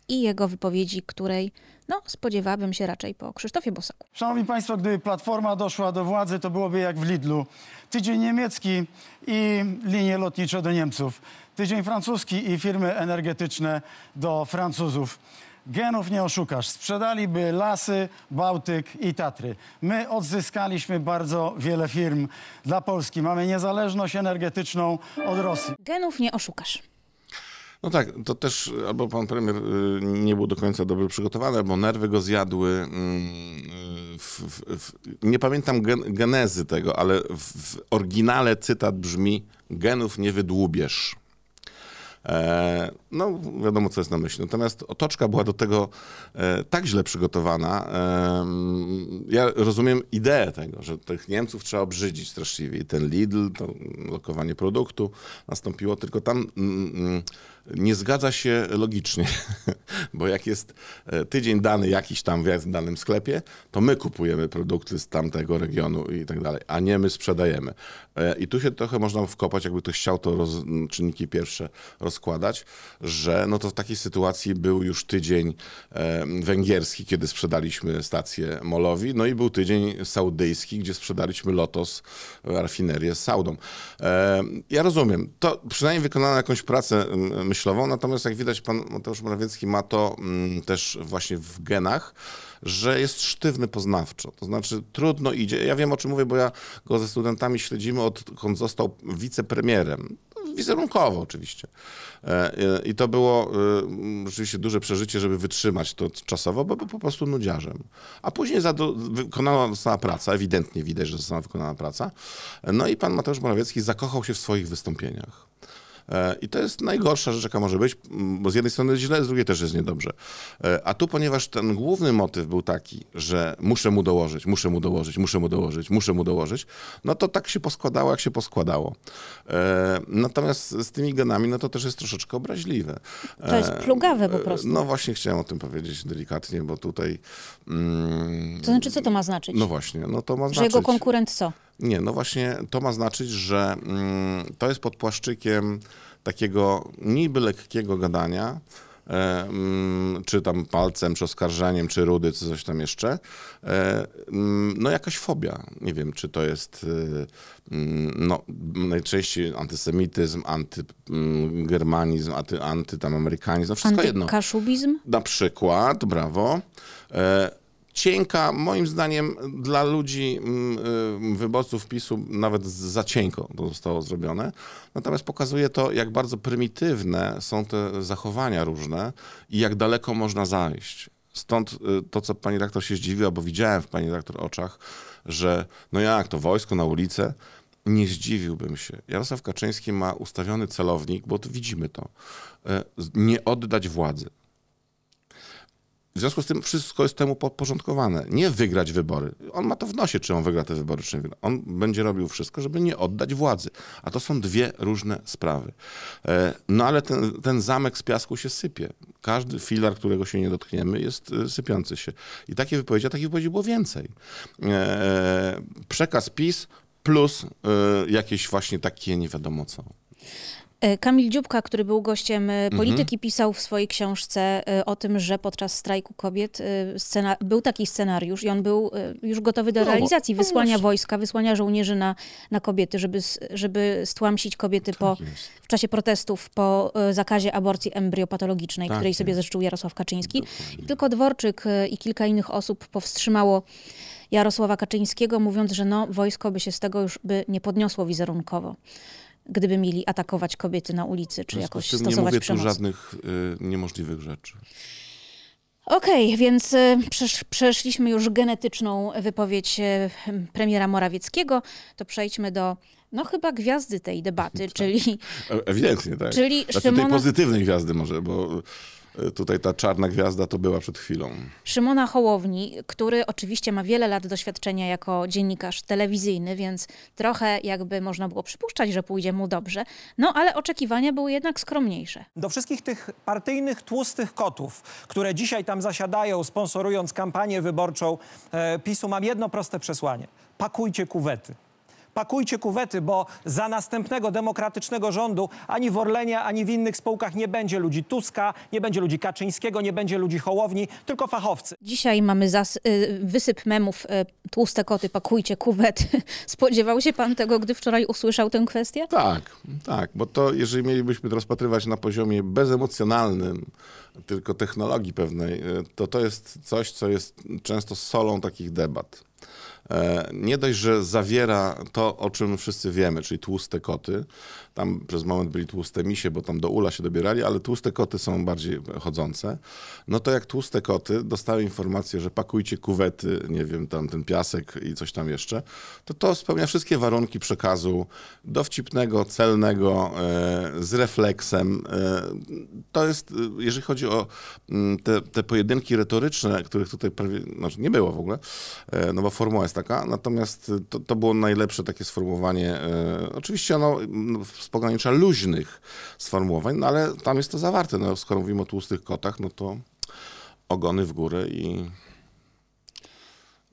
i jego wypowiedzi, której no, spodziewałabym się raczej po Krzysztofie Bosaku. Szanowni Państwo, gdyby Platforma doszła do władzy, to byłoby jak w Lidlu. Tydzień niemiecki i linie lotnicze do Niemców. Tydzień francuski i firmy energetyczne do Francuzów. Genów nie oszukasz. Sprzedaliby lasy, Bałtyk i Tatry. My odzyskaliśmy bardzo wiele firm dla Polski. Mamy niezależność energetyczną od Rosji. Genów nie oszukasz. No tak, to też albo pan premier y, nie był do końca dobrze przygotowany, albo nerwy go zjadły. mm, y, W, w, w, nie pamiętam gen, genezy tego, ale w, w oryginale cytat brzmi genów nie wydłubiesz. E, no, wiadomo, co jest na myśli. Natomiast otoczka była do tego e, tak źle przygotowana. em, ja rozumiem ideę tego, że tych Niemców trzeba obrzydzić straszliwie. I ten Lidl, to lokowanie produktu nastąpiło, tylko tam mm, mm, nie zgadza się logicznie, (laughs) bo jak jest e, tydzień dany jakiś tam w danym sklepie, to my kupujemy produkty z tamtego regionu i tak dalej, a nie my sprzedajemy. E, I tu się trochę można wkopać, jakby ktoś chciał to roz, czynniki pierwsze rozkładać, że no to w takiej sytuacji był już tydzień e, węgierski, kiedy sprzedaliśmy stację Molowi, no i był tydzień saudyjski, gdzie sprzedaliśmy Lotos, e, rafinerię z Saudą. E, ja rozumiem, to przynajmniej wykonano jakąś pracę myślową, natomiast jak widać pan Mateusz Morawiecki ma to też właśnie w genach, że jest sztywny poznawczo. To znaczy trudno idzie. Ja wiem o czym mówię, bo ja go ze studentami śledzimy odkąd został wicepremierem. Wizerunkowo oczywiście. E, e, I to było e, rzeczywiście duże przeżycie, żeby wytrzymać to czasowo, bo był po prostu nudziarzem. A później wykonana została praca, ewidentnie widać, że została wykonana praca. No i pan Mateusz Morawiecki zakochał się w swoich wystąpieniach. E, I to jest najgorsza rzecz, jaka może być, bo z jednej strony jest źle, z drugiej też jest niedobrze. E, A tu, ponieważ ten główny motyw był taki, że muszę mu dołożyć, muszę mu dołożyć, muszę mu dołożyć, muszę mu dołożyć, no to tak się poskładało, jak się poskładało. E, Natomiast z tymi genami, no to też jest troszeczkę obraźliwe. To jest plugawe po prostu. No właśnie chciałem o tym powiedzieć delikatnie, bo tutaj... Mm, To znaczy, co to ma znaczyć? no właśnie, no to ma Że znaczyć... jego konkurent co? Nie, no właśnie to ma znaczyć, że mm, to jest pod płaszczykiem takiego niby lekkiego gadania, e, mm, czy tam palcem, czy oskarżeniem, czy rudy, czy coś tam jeszcze, e, mm, no jakaś fobia. Nie wiem, czy to jest e, no, najczęściej antysemityzm, antygermanizm, anty, anty tam amerykanizm, no wszystko jedno. Antykaszubizm? Na przykład, brawo. Cienka, moim zdaniem, dla ludzi, mm, y, wyborców PiSu, nawet za cienko to zostało zrobione. Natomiast pokazuje to, jak bardzo prymitywne są te zachowania różne i jak daleko można zajść. Stąd y, to, co pani rektor się zdziwiła, bo widziałem w pani rektor oczach, że no jak to wojsko na ulicę, nie zdziwiłbym się. Jarosław Kaczyński ma ustawiony celownik, bo to widzimy to, e, nie oddać władzy. W związku z tym wszystko jest temu podporządkowane. Nie wygrać wybory. On ma to w nosie, czy on wygra te wybory, czy nie wygra. On będzie robił wszystko, żeby nie oddać władzy. A to są dwie różne sprawy. E, no ale ten, ten zamek z piasku się sypie. Każdy filar, którego się nie dotkniemy, jest e, sypiący się. I takie wypowiedzi, a takich wypowiedzi było więcej. E, przekaz PiS plus jakieś właśnie takie nie wiadomo co. E, Kamil Dziubka, który był gościem e, Mhm. polityki, pisał w swojej książce e, o tym, że podczas strajku kobiet scena, był taki scenariusz i on był już gotowy do No, realizacji, no wysłania wojska, wysłania żołnierzy na, na kobiety, żeby, żeby stłamsić kobiety po, Tak jest. w czasie protestów po zakazie aborcji embriopatologicznej, Tak której sobie jest. zeszczył Jarosław Kaczyński. Tylko Dworczyk i kilka innych osób powstrzymało Jarosława Kaczyńskiego, mówiąc, że no, wojsko by się z tego już by nie podniosło wizerunkowo gdyby mieli atakować kobiety na ulicy, czy jakoś tym nie stosować mówię tu przemoc. żadnych y, niemożliwych rzeczy. Okej, więc y, przesz, przeszliśmy już genetyczną wypowiedź y, premiera Morawieckiego, to przejdźmy do, no chyba gwiazdy tej debaty, (laughs) czyli E- Ewidentnie, tak. Czyli znaczy tej Szymona- pozytywnej gwiazdy może, bo tutaj ta czarna gwiazda to była przed chwilą. Szymona Hołowni, który oczywiście ma wiele lat doświadczenia jako dziennikarz telewizyjny, więc trochę jakby można było przypuszczać, że pójdzie mu dobrze, no ale oczekiwania były jednak skromniejsze. Do wszystkich tych partyjnych tłustych kotów, które dzisiaj tam zasiadają, sponsorując kampanię wyborczą e, PiSu, mam jedno proste przesłanie. Pakujcie kuwety. Pakujcie kuwety, bo za następnego demokratycznego rządu ani w Orlenie, ani w innych spółkach nie będzie ludzi Tuska, nie będzie ludzi Kaczyńskiego, nie będzie ludzi Hołowni, tylko fachowcy. Dzisiaj mamy zas- y, wysyp memów, y, tłuste koty, pakujcie kuwety. (laughs) Spodziewał się pan tego, gdy wczoraj usłyszał tę kwestię? Tak, tak, bo to jeżeli mielibyśmy to rozpatrywać na poziomie bezemocjonalnym, tylko technologii pewnej, y, to to jest coś, co jest często solą takich debat. E, Nie dość, że zawiera to, o czym wszyscy wiemy, czyli tłuste koty. Tam przez moment byli tłuste misie, bo tam do ula się dobierali, ale tłuste koty są bardziej chodzące. No to jak tłuste koty dostały informację, że pakujcie kuwety, nie wiem, tam ten piasek i coś tam jeszcze, to to spełnia wszystkie warunki przekazu dowcipnego, celnego, e, z refleksem. E, to jest, e, jeżeli chodzi o mm, te, te pojedynki retoryczne, których tutaj prawie, znaczy nie było w ogóle, no bo formuła jest taka, natomiast to, to było najlepsze takie sformułowanie, oczywiście ono mm, z pogranicza luźnych sformułowań, no ale tam jest to zawarte. No, skoro mówimy o tłustych kotach, no to ogony w górę i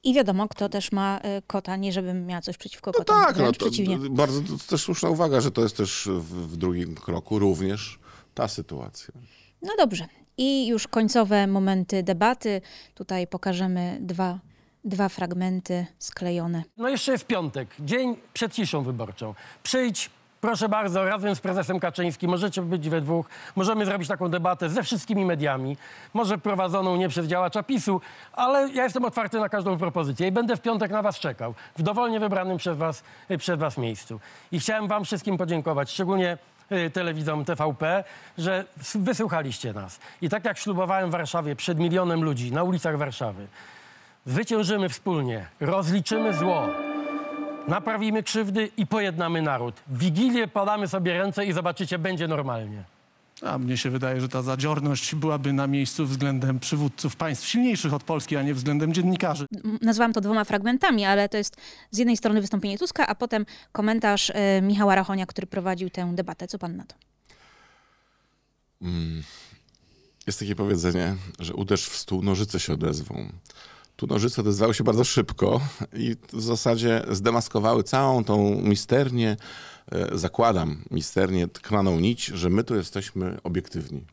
I wiadomo, kto też ma y, kota, nie żebym miała coś przeciwko No kotom, tak, no to przeciwnie. bardzo to też słuszna uwaga, że to jest też w, w drugim kroku również ta sytuacja. No dobrze. I już końcowe momenty debaty. Tutaj pokażemy dwa, dwa fragmenty sklejone. No jeszcze jest piątek, dzień przed ciszą wyborczą. Przyjdź, proszę bardzo, razem z prezesem Kaczyńskim, możecie być we dwóch, możemy zrobić taką debatę ze wszystkimi mediami, może prowadzoną nie przez działacza PiSu, ale ja jestem otwarty na każdą propozycję i będę w piątek na was czekał, w dowolnie wybranym przez was, przez was miejscu. I chciałem wam wszystkim podziękować, szczególnie y, telewizom TVP, że wysłuchaliście nas. I tak jak ślubowałem w Warszawie przed milionem ludzi na ulicach Warszawy, Zwyciężymy wspólnie, rozliczymy zło, naprawimy krzywdy i pojednamy naród. W Wigilię podamy sobie ręce i zobaczycie, będzie normalnie. A mnie się wydaje, że ta zadziorność byłaby na miejscu względem przywódców państw silniejszych od Polski, a nie względem dziennikarzy. Nazwałam to dwoma fragmentami, ale to jest z jednej strony wystąpienie Tuska, a potem komentarz y, Michała Rachonia, który prowadził tę debatę. Co pan na to? Jest takie powiedzenie, że uderz w stół, nożyce się odezwą. Tu nożyce odezwały się bardzo szybko i w zasadzie zdemaskowały całą tą misternie, zakładam, misternie tknaną nić, że my tu jesteśmy obiektywni.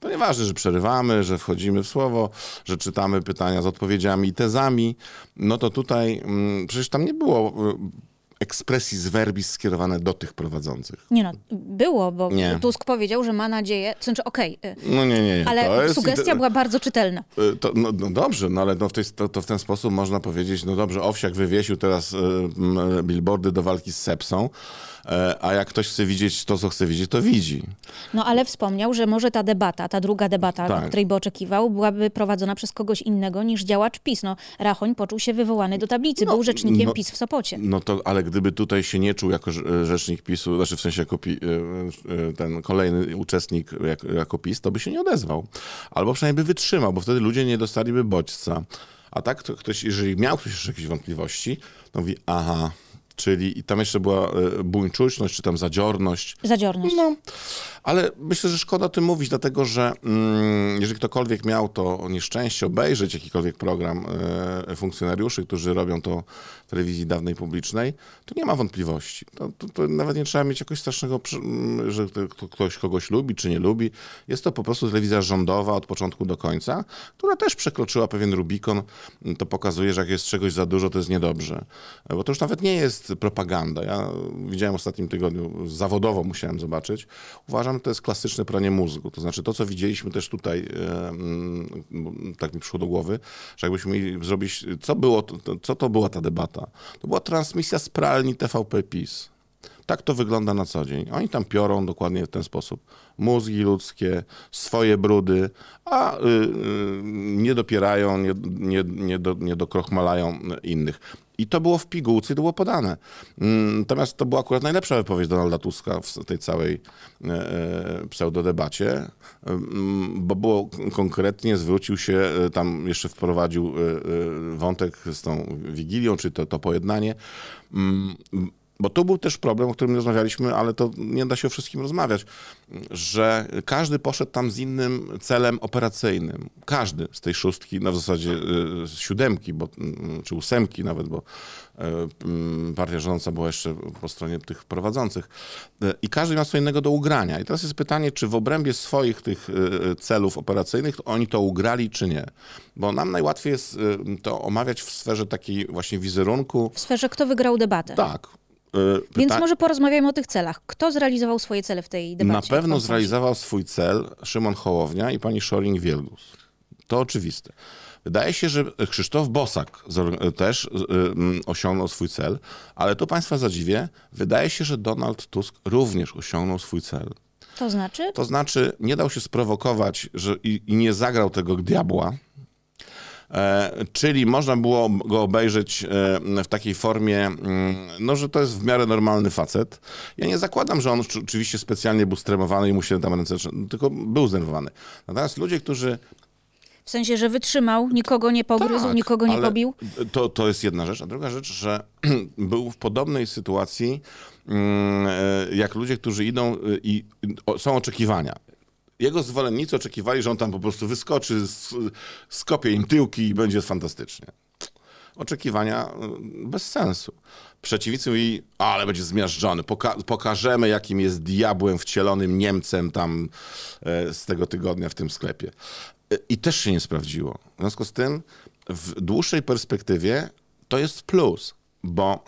To nieważne, że przerywamy, że wchodzimy w słowo, że czytamy pytania z odpowiedziami i tezami. No to tutaj mm, przecież tam nie było y, ekspresji z verbis skierowane do tych prowadzących. Nie no, było, bo Nie. Tusk powiedział, że ma nadzieję, to znaczy okej, y, No nie, nie, nie. ale jest sugestia była bardzo czytelna. Y, To, no, no dobrze, no ale no w tej, to, to w ten sposób można powiedzieć, no dobrze, Owsiak wywiesił teraz y, billboardy do walki z sepsą, a jak ktoś chce widzieć to, co chce widzieć, to widzi. No ale wspomniał, że może ta debata, ta druga debata, Tak. której by oczekiwał, byłaby prowadzona przez kogoś innego niż działacz PiS. No, Rachoń poczuł się wywołany do tablicy, był rzecznikiem no- PiS w Sopocie. No to, ale gdyby tutaj się nie czuł jako rze- rzecznik PiSu, znaczy w sensie jako pi, y, y, ten kolejny uczestnik jak, jako PiS, to by się nie odezwał. Albo przynajmniej by wytrzymał, bo wtedy ludzie nie dostaliby bodźca. A tak to ktoś, jeżeli miał ktoś jeszcze jakieś wątpliwości, to mówi, aha, czyli i tam jeszcze była y, buńczuczność, czy tam zadziorność. Zadziorność. No, ale myślę, że szkoda o tym mówić, dlatego że mm, jeżeli ktokolwiek miał to nieszczęście obejrzeć jakikolwiek program e, funkcjonariuszy, którzy robią to telewizji dawnej publicznej, to nie ma wątpliwości. To, to, to nawet nie trzeba mieć jakoś strasznego, że to- to ktoś kogoś lubi czy nie lubi. Jest to po prostu telewizja rządowa od początku do końca, która też przekroczyła pewien Rubikon. To pokazuje, że jak jest czegoś za dużo, to jest niedobrze. E, Bo to już nawet nie jest propaganda. Ja widziałem w ostatnim tygodniu, zawodowo musiałem zobaczyć. Uważam, że to jest klasyczne pranie mózgu. To znaczy to, co widzieliśmy też tutaj, e, tak mi przyszło do głowy, że jakbyśmy mieli zrobić, co było, co to była ta debata? To była transmisja z pralni TVP PiS. Tak to wygląda na co dzień. Oni tam piorą dokładnie w ten sposób. Mózgi ludzkie, swoje brudy, a y, y, nie dopierają, nie, nie, nie, do, nie dokrochmalają innych. I to było w pigułce i to było podane. Mm, Natomiast to była akurat najlepsza wypowiedź Donalda Tuska w tej całej e, e, pseudodebacie, mm, bo było konkretnie, zwrócił się, e, tam jeszcze wprowadził wątek z tą Wigilią, czy to, to pojednanie. Mm, bo to był też problem, o którym rozmawialiśmy, ale to nie da się o wszystkim rozmawiać, że każdy poszedł tam z innym celem operacyjnym. Każdy z tej szóstki, no w zasadzie y, z siódemki, bo, mm, czy ósemki nawet, bo y, mm, partia rządząca była jeszcze po stronie tych prowadzących. Y, I każdy miał co innego do ugrania. I teraz jest pytanie, czy w obrębie swoich tych y, celów operacyjnych oni to ugrali, czy nie. Bo nam najłatwiej jest y, to omawiać w sferze takiej właśnie wizerunku. W sferze, kto wygrał debatę. Tak. Y, Więc pyta- może porozmawiajmy o tych celach. Kto zrealizował swoje cele w tej debacie? Na pewno zrealizował swój cel Szymon Hołownia i pani Szoring-Wielgus. To oczywiste. Wydaje się, że Krzysztof Bosak zor- też y, mm, osiągnął swój cel, ale tu państwa zadziwię, wydaje się, że Donald Tusk również osiągnął swój cel. To znaczy? To znaczy, nie dał się sprowokować że, i, i nie zagrał tego diabła. E, czyli można było go obejrzeć e, w takiej formie, mm, no, że to jest w miarę normalny facet. Ja nie zakładam, że on oczy- oczywiście specjalnie był stremowany i mu się tam ręce, trze- tylko był zdenerwowany. Natomiast ludzie, którzy W sensie, że wytrzymał, nikogo nie pogryzł, tak, nikogo nie pobił? To, to jest jedna rzecz. A druga rzecz, że (clears throat) był w podobnej sytuacji mm, e, jak ludzie, którzy idą i są oczekiwania. Jego zwolennicy oczekiwali, że on tam po prostu wyskoczy, skopie im tyłki i będzie fantastycznie. Oczekiwania e, bez sensu. Przeciwnicy mówili, ale będzie zmiażdżony, Poka- pokażemy jakim jest diabłem wcielonym Niemcem tam e, z tego tygodnia w tym sklepie. E, I też się nie sprawdziło. W związku z tym w dłuższej perspektywie to jest plus, bo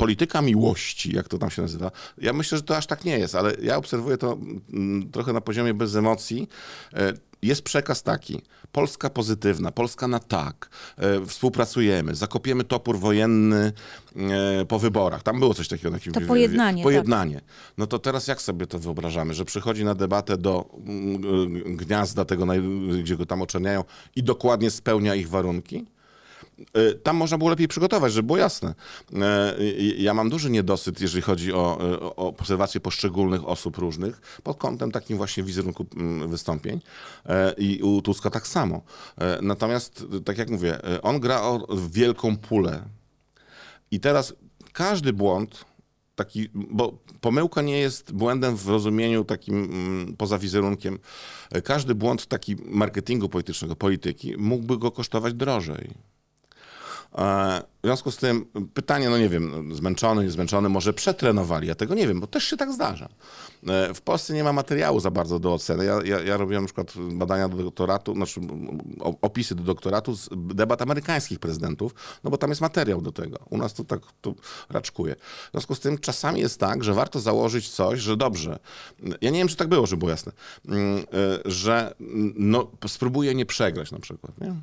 polityka miłości, jak to tam się nazywa, ja myślę, że to aż tak nie jest, ale ja obserwuję to mm, trochę na poziomie bez emocji. E, Jest przekaz taki, Polska pozytywna, Polska na tak, e, współpracujemy, zakopiemy topór wojenny e, po wyborach. Tam było coś takiego. na jakim- To pojednanie, Pojednanie. No to teraz jak sobie to wyobrażamy, że przychodzi na debatę do mm, gniazda tego, gdzie go tam oczerniają i dokładnie spełnia ich warunki? Y, Tam można było lepiej przygotować, żeby było jasne. Y, y, Ja mam duży niedosyt, jeżeli chodzi o, o obserwację poszczególnych osób różnych pod kątem takim właśnie wizerunku mm, wystąpień. I u Tuska tak samo. Natomiast, tak jak mówię, on gra o wielką pulę. I teraz każdy błąd, taki, bo pomyłka nie jest błędem w rozumieniu takim mm, poza wizerunkiem. Każdy błąd taki marketingu politycznego, polityki mógłby go kosztować drożej. E, W związku z tym pytanie, no nie wiem, zmęczony, niezmęczony, może przetrenowali, ja tego nie wiem, bo też się tak zdarza. E, W Polsce nie ma materiału za bardzo do oceny. Ja, ja, ja robiłem na przykład badania do doktoratu, znaczy opisy do doktoratu z debat amerykańskich prezydentów, no bo tam jest materiał do tego. U nas to tak to raczkuje. W związku z tym czasami jest tak, że warto założyć coś, że dobrze. Ja nie wiem, czy tak było, żeby było jasne, mm, e, że mm, no, spróbuję nie przegrać na przykład. Nie?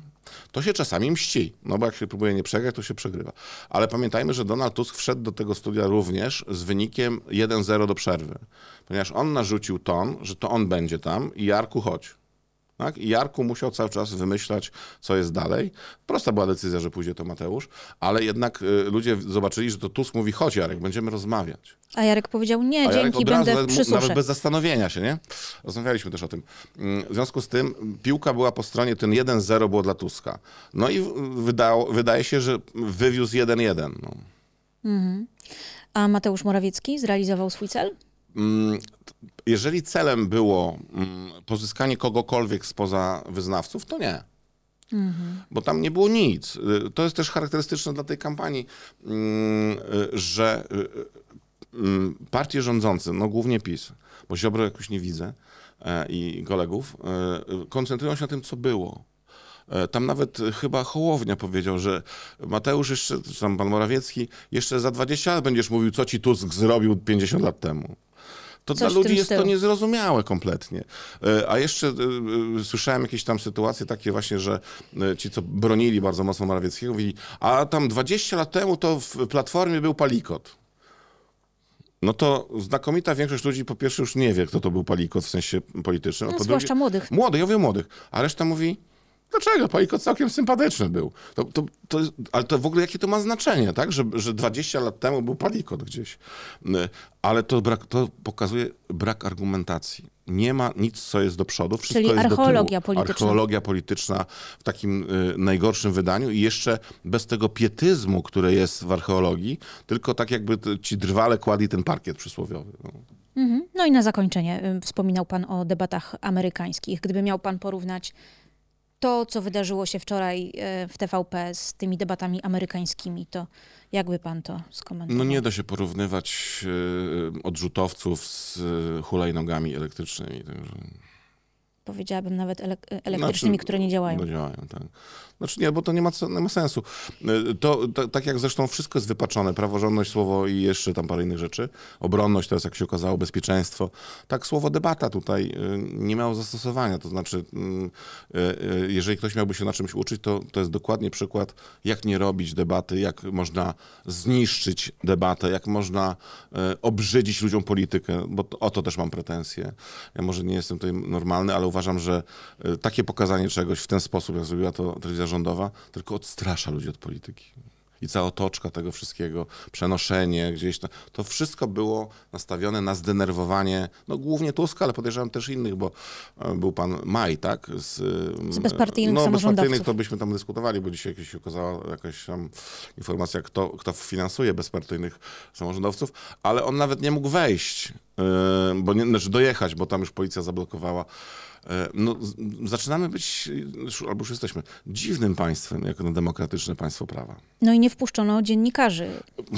To się czasami mści, no bo jak się próbuje nie przegrać, to się przegrywa. Ale pamiętajmy, że Donald Tusk wszedł do tego studia również z wynikiem 1-0 do przerwy, ponieważ on narzucił ton, że to on będzie tam i Jarku chodź. Tak? I Jarku musiał cały czas wymyślać, co jest dalej. Prosta była decyzja, że pójdzie to Mateusz, ale jednak y, ludzie zobaczyli, że to Tusk mówi, chodź Jarek, będziemy rozmawiać. A Jarek powiedział, nie, Jarek dzięki, razu, będę nawet, przysusze. nawet bez zastanowienia się, nie? Rozmawialiśmy też o tym. Mm, W związku z tym piłka była po stronie, ten 1-0 było dla Tuska. No i wydało, wydaje się, że wywiózł 1-1. No. A Mateusz Morawiecki zrealizował swój cel? Mm, Jeżeli celem było mm, pozyskanie kogokolwiek spoza wyznawców, to nie. Bo tam nie było nic. Y, To jest też charakterystyczne dla tej kampanii, mm, y, że y, partie rządzące, no głównie PiS, bo Ziobro jakoś nie widzę e, i kolegów, e, koncentrują się na tym, co było. E, Tam nawet chyba Hołownia powiedział, że Mateusz jeszcze, czy tam pan Morawiecki, jeszcze za 20 lat będziesz mówił, co ci Tusk zrobił 50 lat temu. To Coś dla ludzi jest to niezrozumiałe kompletnie. E, A jeszcze e, e, słyszałem jakieś tam sytuacje takie właśnie, że ci, co bronili bardzo mocno Morawieckiego, mówili, a tam 20 lat temu to w Platformie był Palikot. No to znakomita większość ludzi po pierwsze już nie wie, kto to był Palikot w sensie politycznym. a No, po zwłaszcza młodych. Młodych, ja mówię młodych. A reszta mówi, dlaczego? Palikot całkiem sympatyczny był. To, to, to, ale to w ogóle jakie to ma znaczenie, tak? Że, że 20 lat temu był Palikot gdzieś. Y, Ale to, brak, to pokazuje brak argumentacji. Nie ma nic, co jest do przodu. Wszystko Czyli jest archeologia do tyłu. polityczna. Archeologia polityczna w takim y, najgorszym wydaniu i jeszcze bez tego pietyzmu, które jest w archeologii, tylko tak jakby ci drwale kładli ten parkiet przysłowiowy. No. Mhm. No i na zakończenie y, wspominał pan o debatach amerykańskich. Gdyby miał pan porównać to, co wydarzyło się wczoraj y, w TVP z tymi debatami amerykańskimi, to jakby pan to skomentował? No nie da się porównywać e, odrzutowców z e, hulajnogami elektrycznymi. Także, Powiedziałabym nawet ele- elektrycznymi, Znaczy, które nie działają. No działają, tak. Znaczy nie, bo to nie ma, nie ma sensu. E, To, to tak jak zresztą wszystko jest wypaczone, praworządność, słowo i jeszcze tam parę innych rzeczy, obronność teraz jak się okazało, bezpieczeństwo, tak słowo debata tutaj e, nie miało zastosowania. To znaczy, mm, e, e, jeżeli ktoś miałby się na czymś uczyć, to, to jest dokładnie przykład, jak nie robić debaty, jak można zniszczyć debatę, jak można e, obrzydzić ludziom politykę, bo to, o to też mam pretensje. Ja może nie jestem tutaj normalny, ale uważam, że e, takie pokazanie czegoś w ten sposób, jak zrobiła to telewizja rządowa, tylko odstrasza ludzi od polityki. I cała otoczka tego wszystkiego, przenoszenie gdzieś, to, to wszystko było nastawione na zdenerwowanie, no głównie Tuska, ale podejrzewam też innych, bo e, był pan Maj, tak? Z, e, Z bezpartyjnych no, bezpartyjnych to byśmy tam dyskutowali, bo dzisiaj się okazała jakaś tam informacja, kto, kto finansuje bezpartyjnych samorządowców, ale on nawet nie mógł wejść, bo nie, znaczy dojechać, bo tam już policja zablokowała. Yy, No, zaczynamy być, albo już jesteśmy, dziwnym państwem, jako no, demokratyczne państwo prawa. No i nie wpuszczono dziennikarzy.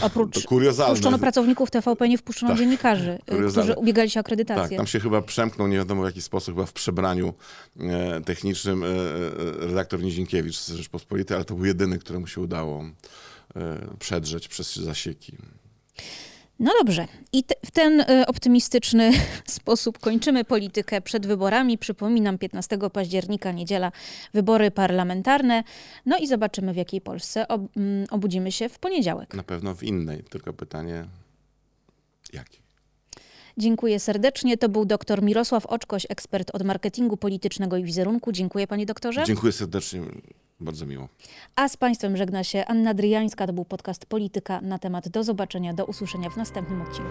Oprócz To kuriozalne. wpuszczono pracowników TVP, nie wpuszczono Tak, dziennikarzy, y, kuriozalne. którzy ubiegali się o Tak, akredytację. tam się chyba przemknął, nie wiadomo w jaki sposób, chyba w przebraniu e, technicznym e, e, redaktor Nizinkiewicz z Rzeczpospolitej, ale to był jedyny, któremu się udało e, przedrzeć przez zasieki. No dobrze. I te, w ten y, optymistyczny (laughs) sposób kończymy politykę przed wyborami. Przypominam, 15 października, niedziela, wybory parlamentarne. No i zobaczymy, w jakiej Polsce ob, obudzimy się w poniedziałek. Na pewno w innej, tylko pytanie jakie? Dziękuję serdecznie. To był dr Mirosław Oczkoś, ekspert od marketingu politycznego i wizerunku. Dziękuję panie doktorze. Dziękuję serdecznie, bardzo miło. A z państwem żegna się Anna Dryjańska. To był podcast Polityka na temat do zobaczenia, do usłyszenia w następnym odcinku.